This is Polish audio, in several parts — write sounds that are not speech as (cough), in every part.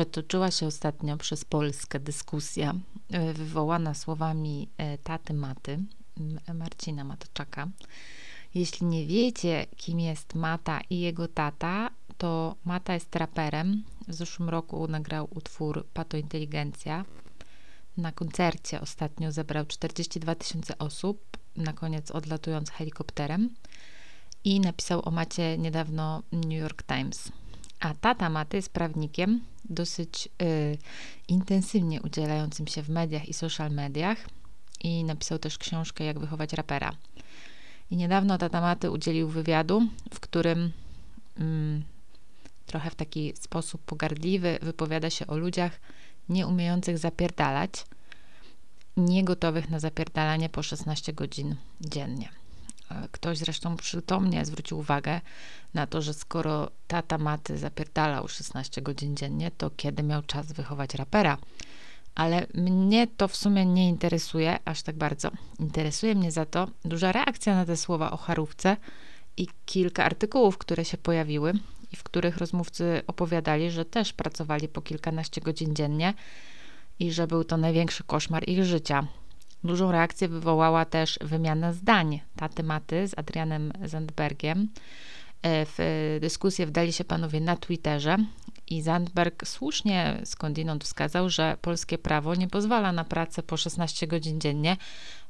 Przetoczyła się ostatnio przez Polskę dyskusja e, wywołana słowami e, taty Maty, Marcina Matoczaka. Jeśli nie wiecie, kim jest Mata i jego tata, to Mata jest raperem. W zeszłym roku nagrał utwór Pato Inteligencja. Na koncercie ostatnio zebrał 42 tysiące osób, na koniec odlatując helikopterem. I napisał o Macie niedawno New York Times. A tata Maty jest prawnikiem, dosyć y, intensywnie udzielającym się w mediach i social mediach i napisał też książkę Jak wychować rapera. I niedawno tata Maty udzielił wywiadu, w którym mm, trochę w taki sposób pogardliwy wypowiada się o ludziach nieumiejących zapierdalać, niegotowych na zapierdalanie po 16 godzin dziennie. Ktoś zresztą przytomnie zwrócił uwagę na to, że skoro tata maty zapierdalał 16 godzin dziennie, to kiedy miał czas wychować rapera? Ale mnie to w sumie nie interesuje aż tak bardzo. Interesuje mnie za to duża reakcja na te słowa o charówce i kilka artykułów, które się pojawiły i w których rozmówcy opowiadali, że też pracowali po kilkanaście godzin dziennie i że był to największy koszmar ich życia. Dużą reakcję wywołała też wymiana zdań taty Maty z Adrianem Zandbergiem. E, w dyskusję wdali się panowie na Twitterze i Zandberg słusznie skądinąd wskazał, że polskie prawo nie pozwala na pracę po 16 godzin dziennie,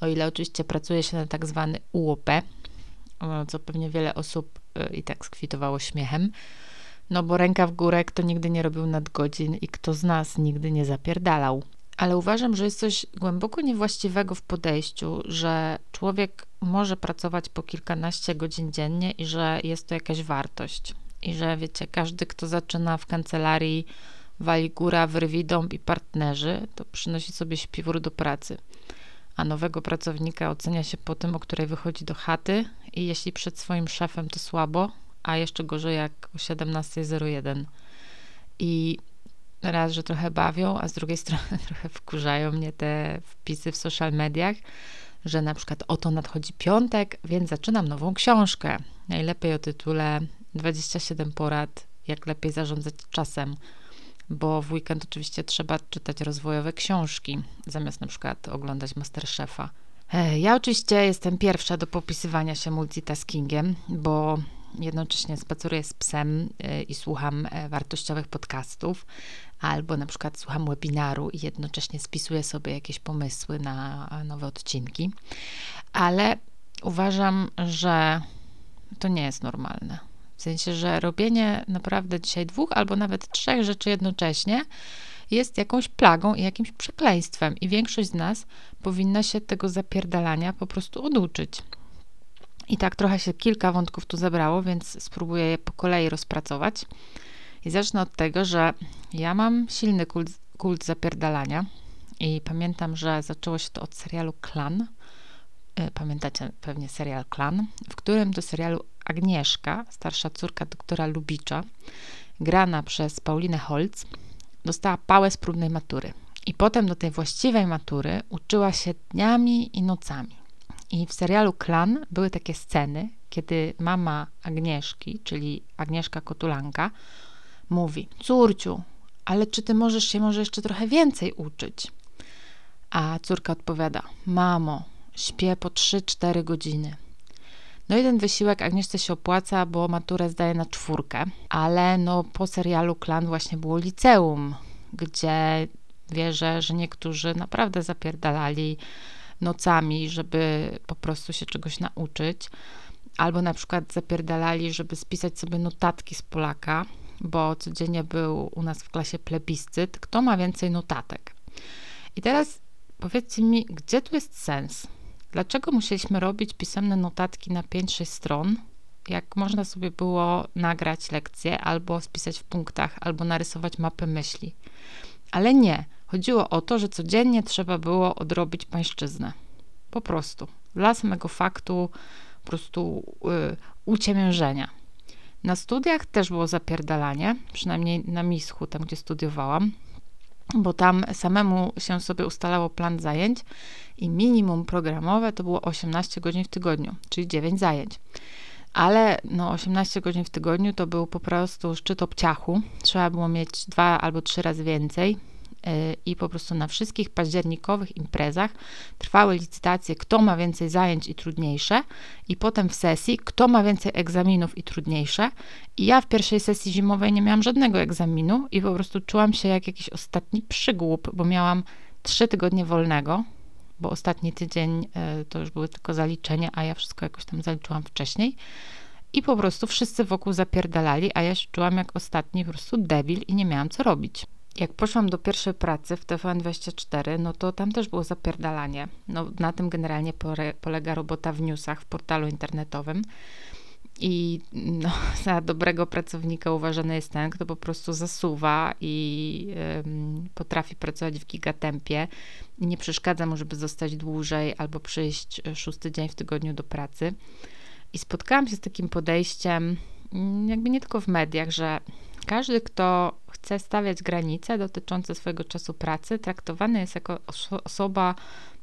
o ile oczywiście pracuje się na tak zwany UOP, co pewnie wiele osób e, i tak skwitowało śmiechem. No bo ręka w górę, kto nigdy nie robił nadgodzin i kto z nas nigdy nie zapierdalał ale uważam, że jest coś głęboko niewłaściwego w podejściu, że człowiek może pracować po kilkanaście godzin dziennie i że jest to jakaś wartość. I że wiecie, każdy, kto zaczyna w kancelarii, wali góra, wyrwi dąb i partnerzy, to przynosi sobie śpiwór do pracy. A nowego pracownika ocenia się po tym, o której wychodzi do chaty i jeśli przed swoim szefem to słabo, a jeszcze gorzej jak o 17.01. I raz, że trochę bawią, a z drugiej (laughs) strony trochę wkurzają mnie te wpisy w social mediach, że na przykład oto nadchodzi piątek, więc zaczynam nową książkę. Najlepiej o tytule 27 porad, jak lepiej zarządzać czasem, bo w weekend oczywiście trzeba czytać rozwojowe książki, zamiast na przykład oglądać Masterchefa. Ja oczywiście jestem pierwsza do popisywania się multitaskingiem, bo jednocześnie spaceruję z psem e, i słucham e, wartościowych podcastów, albo na przykład słucham webinaru i jednocześnie spisuję sobie jakieś pomysły na nowe odcinki. Ale uważam, że to nie jest normalne. W sensie, że robienie naprawdę dzisiaj dwóch albo nawet trzech rzeczy jednocześnie jest jakąś plagą i jakimś przekleństwem, i większość z nas powinna się tego zapierdalania po prostu oduczyć. I tak trochę się kilka wątków tu zebrało, więc spróbuję je po kolei rozpracować. I zacznę od tego, że ja mam silny kult, kult zapierdalania i pamiętam, że zaczęło się to od serialu Klan. E, pamiętacie pewnie serial Klan, w którym do serialu Agnieszka, starsza córka doktora Lubicza, grana przez Paulinę Holz, dostała pałę z próbnej matury. I potem do tej właściwej matury uczyła się dniami i nocami. I w serialu Klan były takie sceny, kiedy mama Agnieszki, czyli Agnieszka Kotulanka, mówi: Córciu, ale czy ty możesz się może jeszcze trochę więcej uczyć? A córka odpowiada: Mamo, śpię po 3-4 godziny. No i ten wysiłek Agnieszce się opłaca, bo maturę zdaje na czwórkę, ale no po serialu Klan właśnie było liceum, gdzie wierzę, że niektórzy naprawdę zapierdalali nocami, żeby po prostu się czegoś nauczyć, albo na przykład zapierdalali, żeby spisać sobie notatki z Polaka, bo codziennie był u nas w klasie plebiscyt, kto ma więcej notatek. I teraz powiedzcie mi, gdzie tu jest sens? Dlaczego musieliśmy robić pisemne notatki na 5-6 stron, jak można sobie było nagrać lekcję, albo spisać w punktach, albo narysować mapę myśli? Ale nie. Chodziło o to, że codziennie trzeba było odrobić pańszczyznę. Po prostu. Dla samego faktu po prostu y, uciemiężenia. Na studiach też było zapierdalanie, przynajmniej na Mischu, tam gdzie studiowałam, bo tam samemu się sobie ustalało plan zajęć i minimum programowe to było 18 godzin w tygodniu, czyli 9 zajęć. ale no 18 godzin w tygodniu to był po prostu szczyt obciachu. Trzeba było mieć dwa albo trzy razy więcej i po prostu na wszystkich październikowych imprezach trwały licytacje, kto ma więcej zajęć i trudniejsze, i potem w sesji, kto ma więcej egzaminów i trudniejsze. I ja w pierwszej sesji zimowej nie miałam żadnego egzaminu i po prostu czułam się jak jakiś ostatni przygłup, bo miałam trzy tygodnie wolnego, bo ostatni tydzień e, to już były tylko zaliczenia, a ja wszystko jakoś tam zaliczyłam wcześniej. I po prostu wszyscy wokół zapierdalali, a ja się czułam jak ostatni po prostu debil i nie miałam co robić. Jak poszłam do pierwszej pracy w TVN24, no to tam też było zapierdalanie. No, na tym generalnie polega robota w newsach, w portalu internetowym. I no, (laughs) za dobrego pracownika uważany jest ten, kto po prostu zasuwa i potrafi pracować w gigatempie nie przeszkadza mu, żeby zostać dłużej albo przyjść e, szósty dzień w tygodniu do pracy. I spotkałam się z takim podejściem, mm, jakby nie tylko w mediach, że każdy, kto chce stawiać granice dotyczące swojego czasu pracy, traktowany jest jako osoba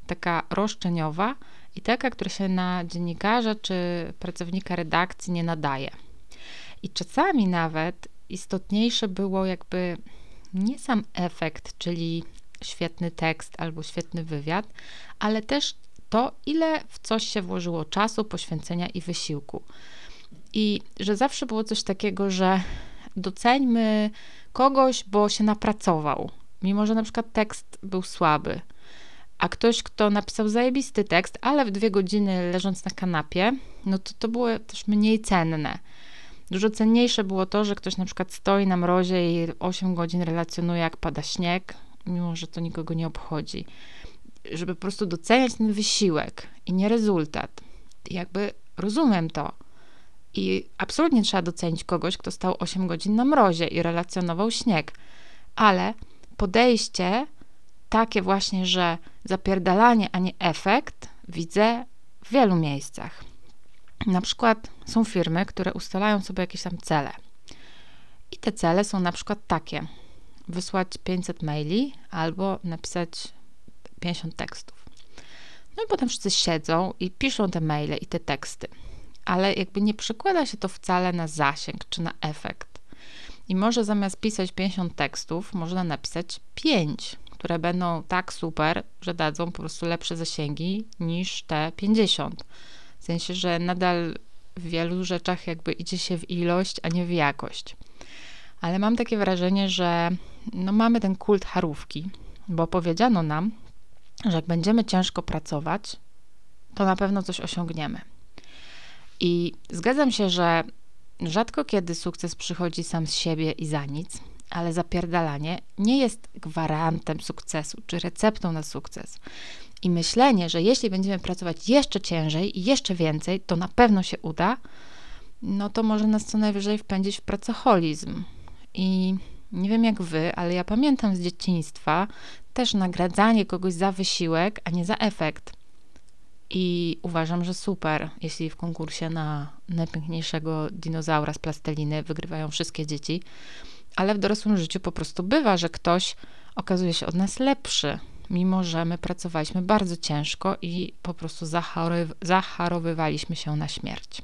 taka roszczeniowa i taka, która się na dziennikarza czy pracownika redakcji nie nadaje. I czasami nawet istotniejsze było jakby nie sam efekt, czyli świetny tekst albo świetny wywiad, ale też to, ile w coś się włożyło czasu, poświęcenia i wysiłku. I że zawsze było coś takiego, że doceńmy kogoś, bo się napracował, mimo że na przykład tekst był słaby a ktoś, kto napisał zajebisty tekst, ale w dwie godziny leżąc na kanapie, no to to było też mniej cenne. Dużo cenniejsze było to, że ktoś na przykład stoi na mrozie i 8 godzin relacjonuje, jak pada śnieg, mimo że to nikogo nie obchodzi. Żeby po prostu doceniać ten wysiłek i nie rezultat. I jakby rozumiem to. I absolutnie trzeba docenić kogoś, kto stał 8 godzin na mrozie i relacjonował śnieg. Ale podejście takie właśnie, że zapierdalanie, a nie efekt widzę w wielu miejscach. Na przykład są firmy, które ustalają sobie jakieś tam cele. I te cele są na przykład takie: wysłać 500 maili albo napisać 50 tekstów. No i potem wszyscy siedzą i piszą te maile i te teksty, ale jakby nie przekłada się to wcale na zasięg czy na efekt. I może zamiast pisać 50 tekstów, można napisać 5 które będą tak super, że dadzą po prostu lepsze zasięgi niż te 50. W sensie, że nadal w wielu rzeczach jakby idzie się w ilość, a nie w jakość. Ale mam takie wrażenie, że no mamy ten kult harówki, bo powiedziano nam, że jak będziemy ciężko pracować, to na pewno coś osiągniemy. I zgadzam się, że rzadko kiedy sukces przychodzi sam z siebie i za nic, ale zapierdalanie nie jest gwarantem sukcesu czy receptą na sukces. I myślenie, że jeśli będziemy pracować jeszcze ciężej i jeszcze więcej, to na pewno się uda, no to może nas co najwyżej wpędzić w pracoholizm. I nie wiem jak wy, ale ja pamiętam z dzieciństwa też nagradzanie kogoś za wysiłek, a nie za efekt. I uważam, że super, jeśli w konkursie na najpiękniejszego dinozaura z plasteliny wygrywają wszystkie dzieci, ale w dorosłym życiu po prostu bywa, że ktoś okazuje się od nas lepszy, mimo że my pracowaliśmy bardzo ciężko i po prostu zacharowywaliśmy się na śmierć.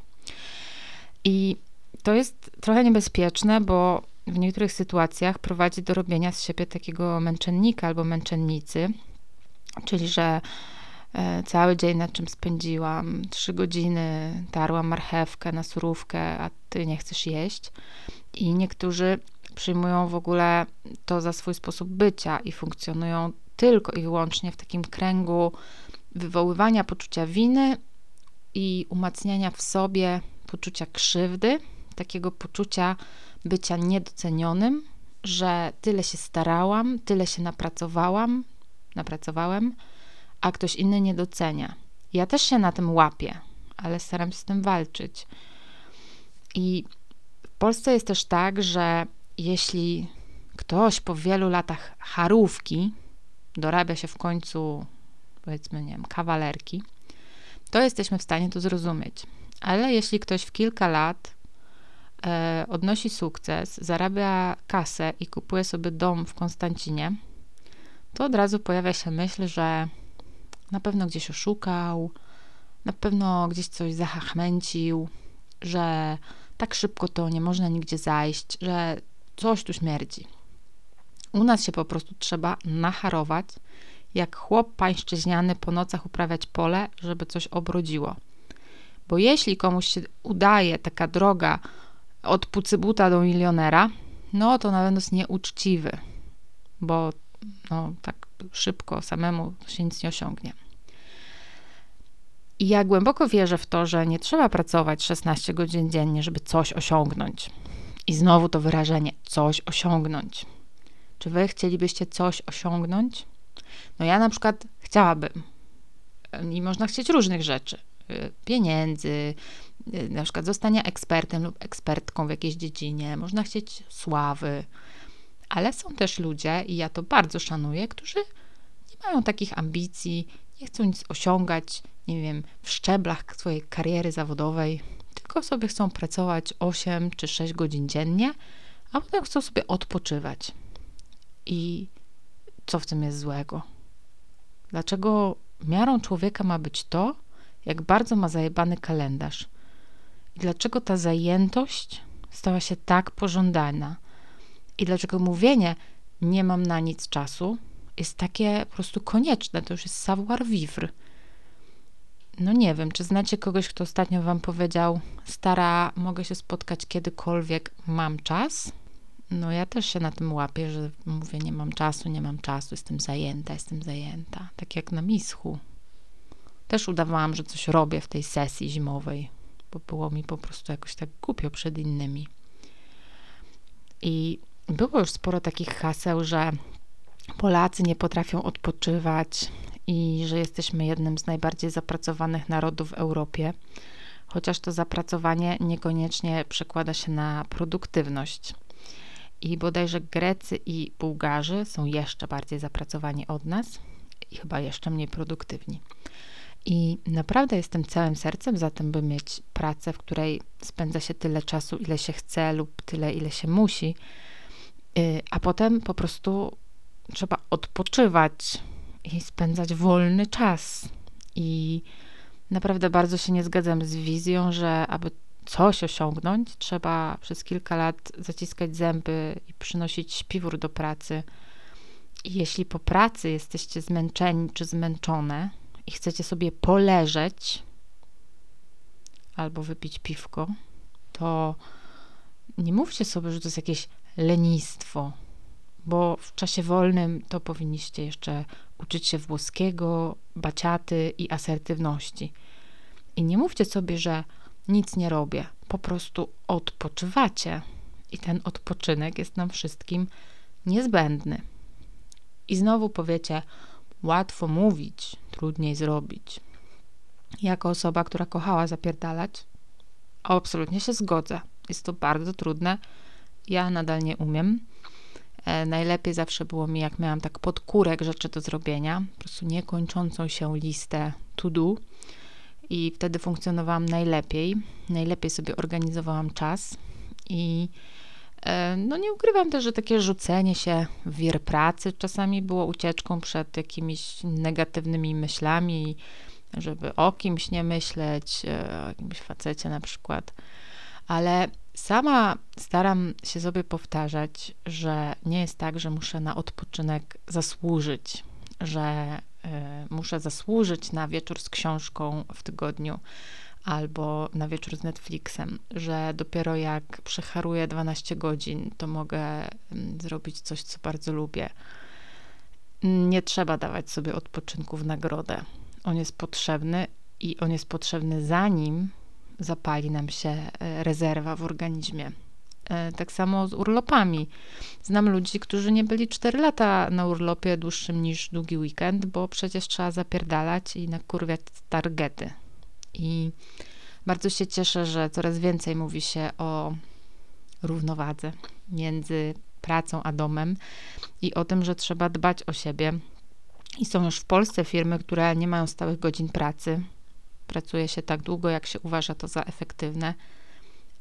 I to jest trochę niebezpieczne, bo w niektórych sytuacjach prowadzi do robienia z siebie takiego męczennika albo męczennicy, czyli że cały dzień nad czym spędziłam, trzy godziny tarłam marchewkę na surówkę, a ty nie chcesz jeść. I niektórzy przyjmują w ogóle to za swój sposób bycia i funkcjonują tylko i wyłącznie w takim kręgu wywoływania poczucia winy i umacniania w sobie poczucia krzywdy, takiego poczucia bycia niedocenionym, że tyle się starałam, tyle się napracowałam, napracowałem, a ktoś inny nie docenia. Ja też się na tym łapię, ale staram się z tym walczyć. I w Polsce jest też tak, że jeśli ktoś po wielu latach charówki dorabia się w końcu, powiedzmy, nie wiem, kawalerki, to jesteśmy w stanie to zrozumieć. Ale jeśli ktoś w kilka lat e, odnosi sukces, zarabia kasę i kupuje sobie dom w Konstancinie, to od razu pojawia się myśl, że na pewno gdzieś oszukał, na pewno gdzieś coś zahachmęcił że tak szybko to nie można nigdzie zajść, że coś tu śmierdzi. U nas się po prostu trzeba nacharować, jak chłop pańszczyźniany po nocach uprawiać pole, żeby coś obrodziło. Bo jeśli komuś się udaje taka droga od pucybuta do milionera, no to na pewno jest nieuczciwy, bo no, tak szybko samemu się nic nie osiągnie. I ja głęboko wierzę w to, że nie trzeba pracować 16 godzin dziennie, żeby coś osiągnąć. I znowu to wyrażenie coś osiągnąć. Czy wy chcielibyście coś osiągnąć? No ja na przykład chciałabym. I można chcieć różnych rzeczy. Y, pieniędzy, y, na przykład zostania ekspertem lub ekspertką w jakiejś dziedzinie. Można chcieć sławy. Ale są też ludzie, i ja to bardzo szanuję, którzy nie mają takich ambicji, nie chcą nic osiągać, nie wiem, w szczeblach swojej kariery zawodowej, tylko sobie chcą pracować 8 czy 6 godzin dziennie, a potem chcą sobie odpoczywać. I co w tym jest złego? Dlaczego miarą człowieka ma być to, jak bardzo ma zajebany kalendarz? I dlaczego ta zajętość stała się tak pożądana? I dlaczego mówienie nie mam na nic czasu jest takie po prostu konieczne? To już jest savoir vivre. No nie wiem, czy znacie kogoś, kto ostatnio wam powiedział: Stara, mogę się spotkać kiedykolwiek, mam czas? No ja też się na tym łapię, że mówię, nie mam czasu, nie mam czasu, jestem zajęta, jestem zajęta. Tak jak na mischu. Też udawałam, że coś robię w tej sesji zimowej, bo było mi po prostu jakoś tak głupio przed innymi. I było już sporo takich haseł, że Polacy nie potrafią odpoczywać i że jesteśmy jednym z najbardziej zapracowanych narodów w Europie, chociaż to zapracowanie niekoniecznie przekłada się na produktywność. I bodajże Grecy i Bułgarzy są jeszcze bardziej zapracowani od nas i chyba jeszcze mniej produktywni. I naprawdę jestem całym sercem za tym, by mieć pracę, w której spędza się tyle czasu, ile się chce, lub tyle, ile się musi, a potem po prostu trzeba odpoczywać i spędzać wolny czas. I naprawdę bardzo się nie zgadzam z wizją, że aby coś osiągnąć, trzeba przez kilka lat zaciskać zęby i przynosić śpiwór do pracy. I jeśli po pracy jesteście zmęczeni czy zmęczone i chcecie sobie poleżeć albo wypić piwko, to nie mówcie sobie, że to jest jakieś lenistwo, bo w czasie wolnym to powinniście jeszcze uczyć się włoskiego, baciaty i asertywności. I nie mówcie sobie, że nic nie robię, po prostu odpoczywacie. I ten odpoczynek jest nam wszystkim niezbędny. I znowu powiecie, łatwo mówić, trudniej zrobić. Jako osoba, która kochała zapierdalać, absolutnie się zgodzę. Jest to bardzo trudne. Ja nadal nie umiem. E, najlepiej zawsze było mi, jak miałam tak podkórek rzeczy do zrobienia, po prostu niekończącą się listę to do i wtedy funkcjonowałam najlepiej. Najlepiej sobie organizowałam czas i e, no nie ukrywam też, że takie rzucenie się w wir pracy czasami było ucieczką przed jakimiś negatywnymi myślami, żeby o kimś nie myśleć, e, o jakimś facecie na przykład. Ale sama staram się sobie powtarzać, że nie jest tak, że muszę na odpoczynek zasłużyć, że Y, muszę zasłużyć na wieczór z książką w tygodniu albo na wieczór z Netflixem, że dopiero jak przecharuję 12 godzin, to mogę zrobić coś, co bardzo lubię. Nie trzeba dawać sobie odpoczynku w nagrodę. On jest potrzebny i on jest potrzebny zanim zapali nam się e, rezerwa w organizmie. E, tak samo z urlopami. Znam ludzi, którzy nie byli 4 lata na urlopie dłuższym niż długi weekend, bo przecież trzeba zapierdalać i nakurwiać targety. I bardzo się cieszę, że coraz więcej mówi się o równowadze między pracą a domem i o tym, że trzeba dbać o siebie. I są już w Polsce firmy, które nie mają stałych godzin pracy. Pracuje się tak długo, jak się uważa to za efektywne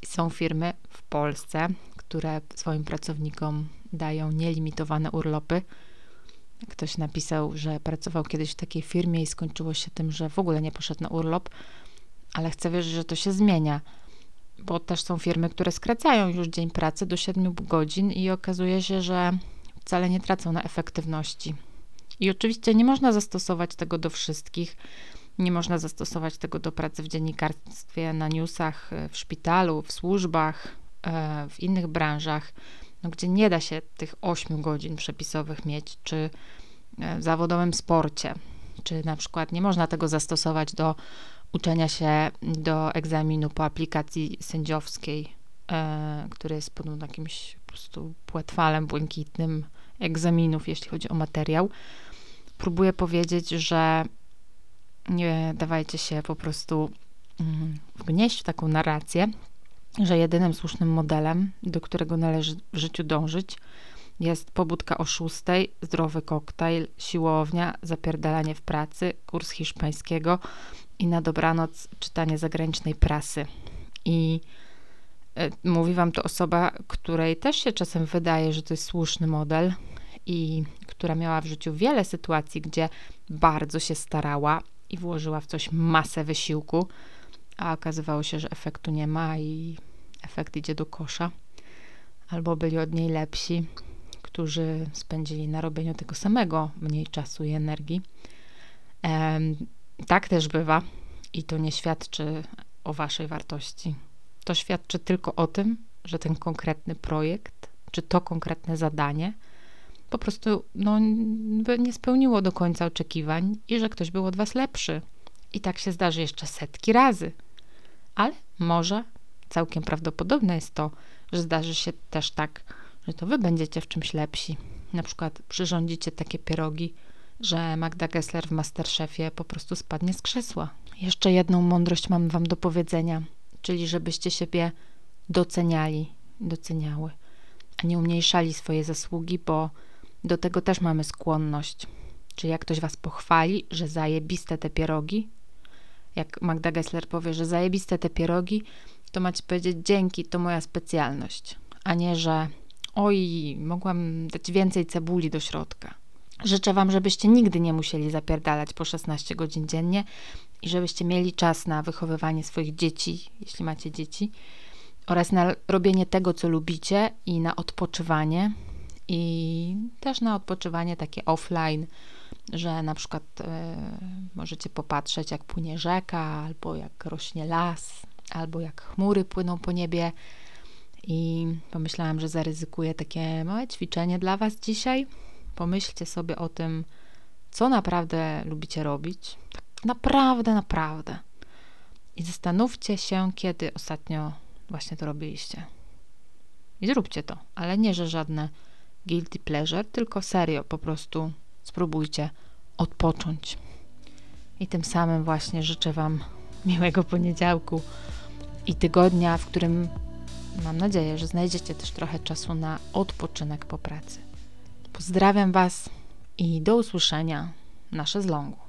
są firmy w Polsce, które swoim pracownikom dają nielimitowane urlopy. Ktoś napisał, że pracował kiedyś w takiej firmie i skończyło się tym, że w ogóle nie poszedł na urlop, ale chcę wierzyć, że to się zmienia. bo też są firmy, które skracają już dzień pracy do 7 godzin i okazuje się, że wcale nie tracą na efektywności. I oczywiście nie można zastosować tego do wszystkich. Nie można zastosować tego do pracy w dziennikarstwie, na newsach, w szpitalu, w służbach, e, w innych branżach, no, gdzie nie da się tych 8 godzin przepisowych mieć, czy e, w zawodowym sporcie, czy na przykład nie można tego zastosować do uczenia się do egzaminu po aplikacji sędziowskiej, e, który jest pod jakimś po prostu płetwalem błękitnym egzaminów, jeśli chodzi o materiał. Próbuję powiedzieć, że nie dawajcie się po prostu mm, wgnieść w taką narrację, że jedynym słusznym modelem, do którego należy w życiu dążyć, jest pobudka o szóstej, zdrowy koktajl, siłownia, zapierdalanie w pracy, kurs hiszpańskiego i na dobranoc czytanie zagranicznej prasy. I y, mówi wam to osoba, której też się czasem wydaje, że to jest słuszny model i która miała w życiu wiele sytuacji, gdzie bardzo się starała i włożyła w coś masę wysiłku, a okazywało się, że efektu nie ma i efekt idzie do kosza. Albo byli od niej lepsi, którzy spędzili na robieniu tego samego mniej czasu i energii. Tak też bywa i to nie świadczy o waszej wartości. To świadczy tylko o tym, że ten konkretny projekt, czy to konkretne zadanie po prostu no, nie spełniło do końca oczekiwań i że ktoś był od was lepszy. I tak się zdarzy jeszcze setki razy. Ale może całkiem prawdopodobne jest to, że zdarzy się też tak, że to wy będziecie w czymś lepsi. Na przykład przyrządzicie takie pierogi, że Magda Gessler w Masterchefie po prostu spadnie z krzesła. Jeszcze jedną mądrość mam wam do powiedzenia, czyli żebyście siebie doceniali, doceniały, a nie umniejszali swoje zasługi, bo do tego też mamy skłonność. Czy jak ktoś was pochwali, że zajebiste te pierogi, jak Magda Gessler powie, że zajebiste te pierogi, to macie powiedzieć dzięki, to moja specjalność, a nie, że oj, mogłam dać więcej cebuli do środka. Życzę Wam, żebyście nigdy nie musieli zapierdalać po 16 godzin dziennie i żebyście mieli czas na wychowywanie swoich dzieci, jeśli macie dzieci, oraz na robienie tego, co lubicie i na odpoczywanie, i też na odpoczywanie takie offline, że na przykład y, możecie popatrzeć, jak płynie rzeka, albo jak rośnie las, albo jak chmury płyną po niebie. I pomyślałam, że zaryzykuję takie małe ćwiczenie dla Was dzisiaj. Pomyślcie sobie o tym, co naprawdę lubicie robić. Tak naprawdę, naprawdę. I zastanówcie się, kiedy ostatnio właśnie to robiliście. I zróbcie to, ale nie, że żadne guilty pleasure, tylko serio, po prostu spróbujcie odpocząć. I tym samym właśnie życzę Wam miłego poniedziałku i tygodnia, w którym mam nadzieję, że znajdziecie też trochę czasu na odpoczynek po pracy. Pozdrawiam Was i do usłyszenia na szezlongu.